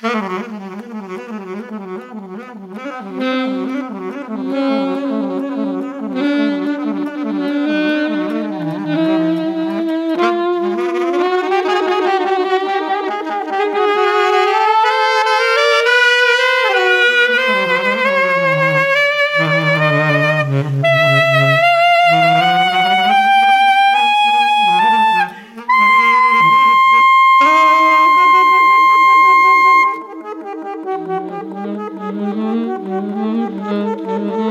Mm-hmm. Mm-hmm.